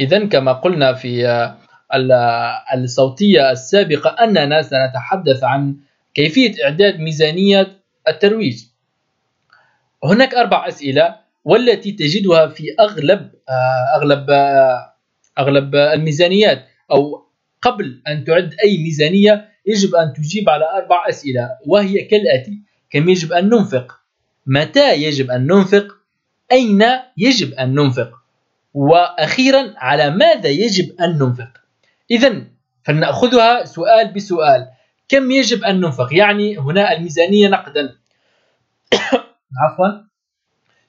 إذا كما قلنا في الصوتية السابقة أننا سنتحدث عن كيفية إعداد ميزانية الترويج. هناك أربع أسئلة والتي تجدها في أغلب أغلب أغلب الميزانيات أو قبل أن تعد أي ميزانية يجب أن تجيب على أربع أسئلة وهي كالآتي كم يجب أن ننفق؟ متى يجب أن ننفق؟ أين يجب أن ننفق؟ وأخيرا على ماذا يجب أن ننفق؟ إذا فلنأخذها سؤال بسؤال. كم يجب أن ننفق؟ يعني هنا الميزانية نقدا. عفوا.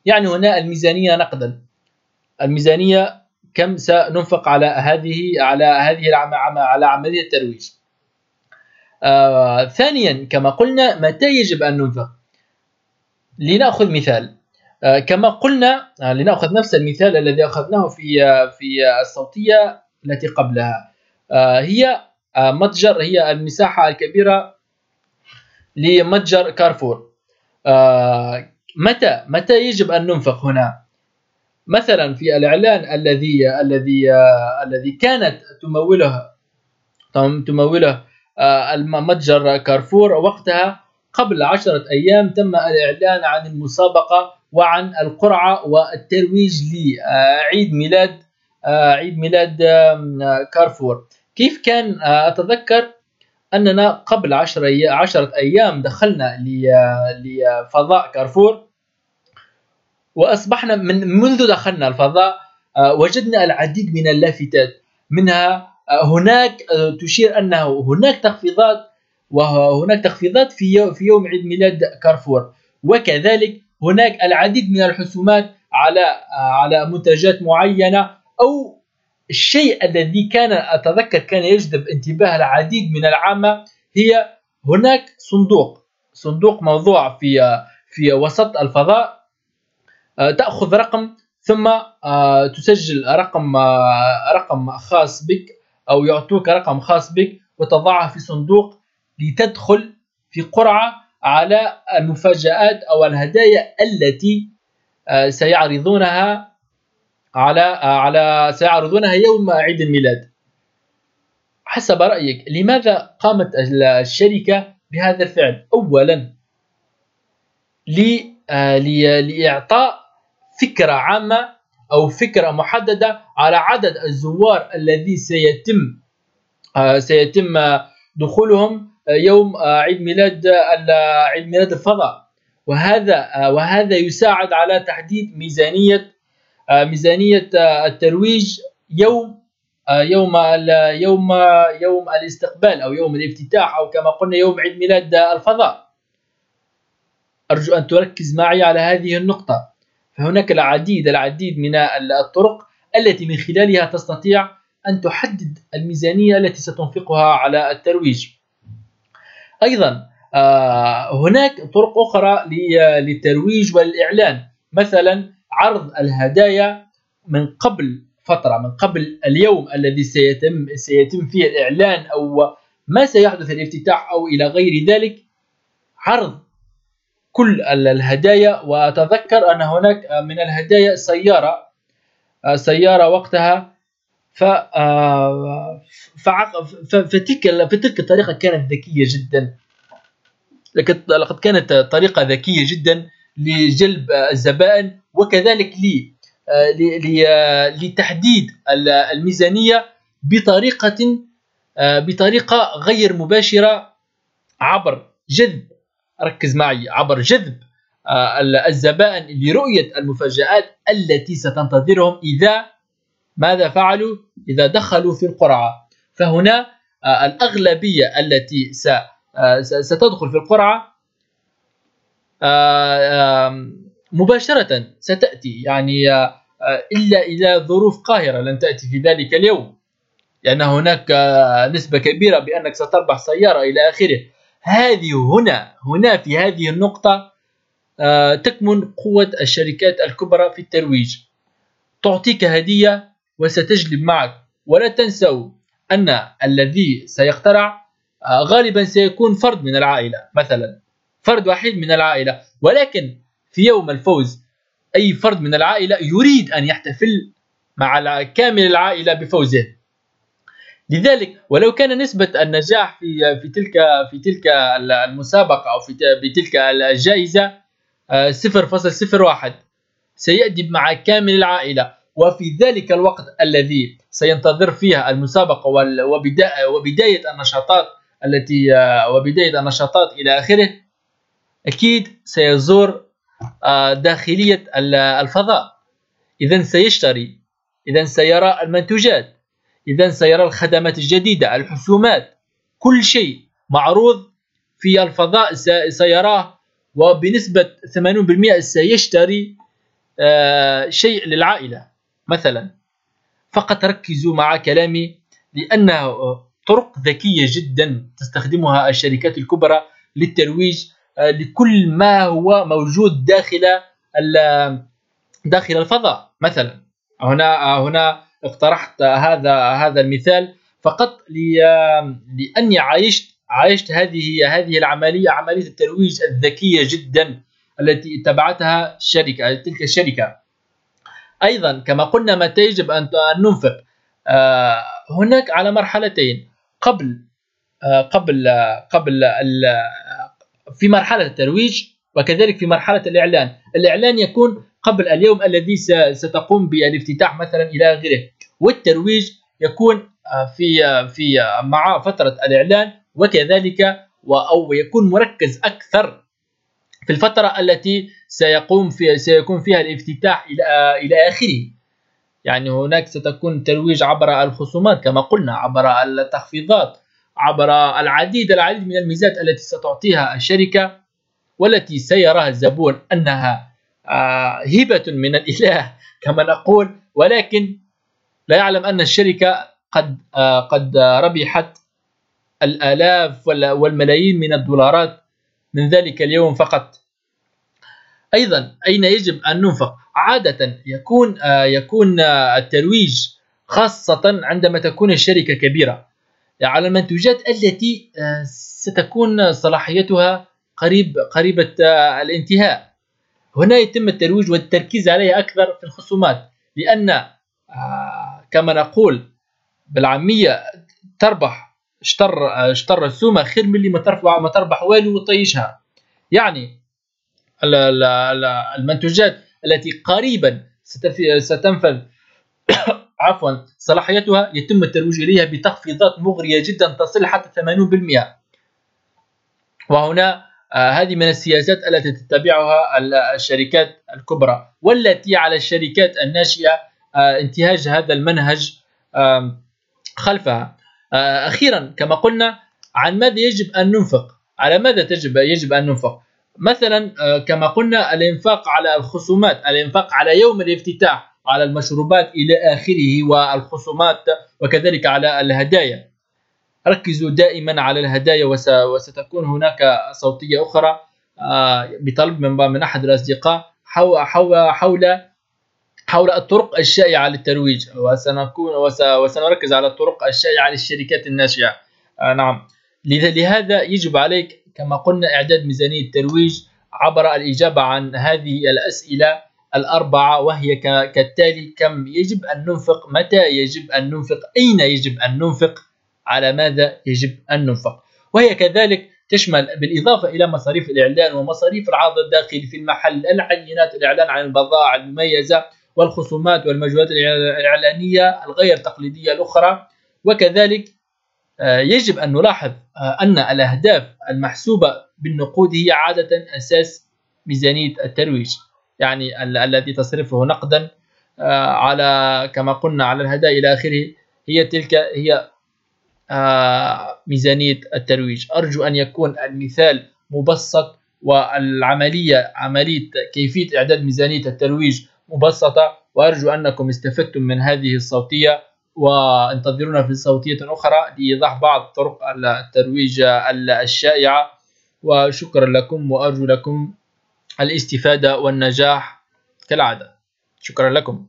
يعني هنا الميزانية نقدا. الميزانية كم سننفق على هذه على هذه على عملية الترويج؟ آه ثانيا كما قلنا متى يجب أن ننفق؟ لنأخذ مثال. كما قلنا آه لنأخذ نفس المثال الذي أخذناه في آه في الصوتية التي قبلها. آه هي آه متجر هي المساحة الكبيرة لمتجر كارفور. آه متى متى يجب أن ننفق هنا؟ مثلا في الإعلان الذي الذي آه الذي كانت تموله تموله آه، المتجر كارفور وقتها قبل عشرة أيام تم الإعلان عن المسابقة وعن القرعة والترويج لعيد ميلاد آه، عيد ميلاد كارفور. كيف كان آه، أتذكر أننا قبل عشرة, عشرة أيام دخلنا لفضاء كارفور وأصبحنا من منذ دخلنا الفضاء وجدنا العديد من اللافتات. منها هناك آه، تشير أنه هناك تخفيضات وهناك تخفيضات في في يوم عيد ميلاد كارفور. وكذلك هناك العديد من الحسومات على آه، على منتجات معينة أو الشيء الذي كان أتذكر كان يجذب انتباه العديد من العامة هي هناك صندوق. صندوق موضوع في آه، في وسط الفضاء. تأخذ رقم ثم تسجل رقم رقم خاص بك أو يعطوك رقم خاص بك وتضعه في صندوق لتدخل في قرعة على المفاجآت أو الهدايا التي آه، سيعرضونها على آه، على سيعرضونها يوم عيد الميلاد. حسب رأيك لماذا قامت الشركة بهذا الفعل؟ أولا آه، لإعطاء فكرة عامة أو فكرة محددة على عدد الزوار الذي سيتم سيتم دخولهم يوم آه، عيد ميلاد عيد ميلاد الفضاء. وهذا وهذا يساعد على تحديد ميزانية ميزانية الترويج يوم يوم يوم يوم الاستقبال أو يوم الافتتاح أو كما قلنا يوم عيد ميلاد الفضاء. أرجو أن تركز معي على هذه النقطة. فهناك العديد العديد من الطرق التي من خلالها تستطيع أن تحدد الميزانية التي ستنفقها على الترويج. أيضا آه، هناك طرق أخرى للترويج والإعلان. مثلا عرض الهدايا من قبل فترة من قبل اليوم الذي سيتم سيتم فيه الإعلان أو ما سيحدث الافتتاح أو إلى غير ذلك. عرض كل الهدايا وأتذكر أن هناك من الهدايا سيارة سيارة وقتها ف فتلك فتلك الطريقة كانت ذكية جدا. لقد كانت طريقة ذكية جدا لجلب الزبائن وكذلك لي لتحديد الميزانية بطريقة بطريقة غير مباشرة عبر جذب. ركز معي عبر جذب آه، الزبائن لرؤية المفاجآت التي ستنتظرهم إذا ماذا فعلوا؟ إذا دخلوا في القرعة. فهنا آه، الأغلبية التي آه، ستدخل في القرعة مباشرة ستأتي. يعني إلا إلى ظروف قاهرة لن تأتي في ذلك اليوم. لأن هناك نسبة كبيرة بأنك ستربح سيارة إلى آخره. هذه هنا هنا في هذه النقطة آه، تكمن قوة الشركات الكبرى في الترويج. تعطيك هدية وستجلب معك. ولا تنسوا أن الذي سيخترع آه، غالبا سيكون فرد من العائلة مثلا فرد وحيد من العائلة. ولكن في يوم الفوز أي فرد من العائلة يريد أن يحتفل مع كامل العائلة بفوزه. لذلك ولو كان نسبة النجاح في في تلك في تلك المسابقة أو في بتلك الجائزة 0.01 آه، سيأتي مع كامل العائلة. وفي ذلك الوقت الذي سينتظر فيها المسابقة وبداية النشاطات التي آه، وبداية النشاطات إلى آخره أكيد سيزور آه، داخلية الفضاء. إذا سيشتري. إذا سيرى المنتوجات إذا سيرى الخدمات الجديدة الحسومات. كل شيء معروض في الفضاء سيراه. وبنسبة 80% سيشتري آه، شيء للعائلة. مثلا. فقط ركزوا مع كلامي لأنها طرق ذكية جدا تستخدمها الشركات الكبرى للترويج آه، لكل ما هو موجود داخل داخل الفضاء. مثلا هنا هنا اقترحت هذا هذا المثال فقط لأني عايشت عايشت هذه هذه العملية عملية الترويج الذكية جدا التي اتبعتها الشركة تلك الشركة. أيضا كما قلنا متى يجب أن ننفق. آه، هناك على مرحلتين قبل آه، قبل قبل في مرحلة الترويج وكذلك في مرحلة الإعلان. الإعلان يكون قبل اليوم الذي ستقوم بالافتتاح مثلا إلى آخره. والترويج يكون آه، في في مع فترة الإعلان وكذلك أو يكون مركز أكثر في الفترة التي سيقوم في سيكون فيها الافتتاح إلى إلى آخره. يعني هناك ستكون ترويج عبر الخصومات كما قلنا عبر التخفيضات عبر العديد العديد من الميزات التي ستعطيها الشركة والتي سيراها الزبون أنها هبة من الإله كما نقول. ولكن لا يعلم أن الشركة قد آه، قد ربحت الآلاف والملايين من الدولارات من ذلك اليوم فقط. أيضا أين يجب أن ننفق؟ عادة يكون آه، يكون آه، الترويج خاصة عندما تكون الشركة كبيرة على المنتوجات التي ستكون صلاحيتها قريب قريبة الانتهاء. هنا يتم الترويج والتركيز عليها أكثر في الخصومات لأن كما نقول بالعامية تربح اشتر اشتر السومه خير من اللي ما تربح ما تربح والو وطيشها. يعني المنتوجات التي قريبا ستنفذ عفوا صلاحيتها يتم الترويج إليها بتخفيضات مغرية جدا تصل حتى 80% وهنا آه، هذه من السياسات التي تتبعها الشركات الكبرى والتي على الشركات الناشئة آه، انتهاج هذا المنهج خلفها. أخيرا كما قلنا عن ماذا يجب أن ننفق؟ على ماذا تجب يجب أن ننفق؟ مثلا آه، كما قلنا الإنفاق على الخصومات الإنفاق على يوم الافتتاح على المشروبات إلى آخره والخصومات وكذلك على الهدايا. ركزوا دائما على الهدايا وستكون هناك صوتية أخرى بطلب من أحد الأصدقاء حول حول حول الطرق الشائعة للترويج. وسنكون وسنركز على الطرق الشائعة للشركات الناشئة. آه نعم. لهذا يجب عليك كما قلنا إعداد ميزانية ترويج عبر الإجابة عن هذه الأسئلة الأربعة وهي كالتالي كم يجب أن ننفق متى يجب أن ننفق أين يجب أن ننفق على ماذا يجب أن ننفق. وهي كذلك تشمل بالإضافة إلى مصاريف الإعلان ومصاريف العرض الداخلي في المحل العينات الإعلان عن البضائع المميزة والخصومات والمجهودات الإعلانية الغير تقليدية الأخرى. وكذلك آه، يجب أن نلاحظ آه، أن الأهداف المحسوبة بالنقود هي عادة أساس ميزانية الترويج يعني الذي تصرفه نقدا آه، على كما قلنا على الهدايا إلى آخره هي تلك هي ميزانية الترويج. أرجو أن يكون المثال مبسط والعملية عملية كيفية إعداد ميزانية الترويج مبسطة وأرجو أنكم استفدتم من هذه الصوتية وانتظرونا في صوتية أخرى لإيضاح بعض طرق الترويج الشائعة. وشكرا لكم وأرجو لكم الاستفادة والنجاح كالعادة. شكرا لكم.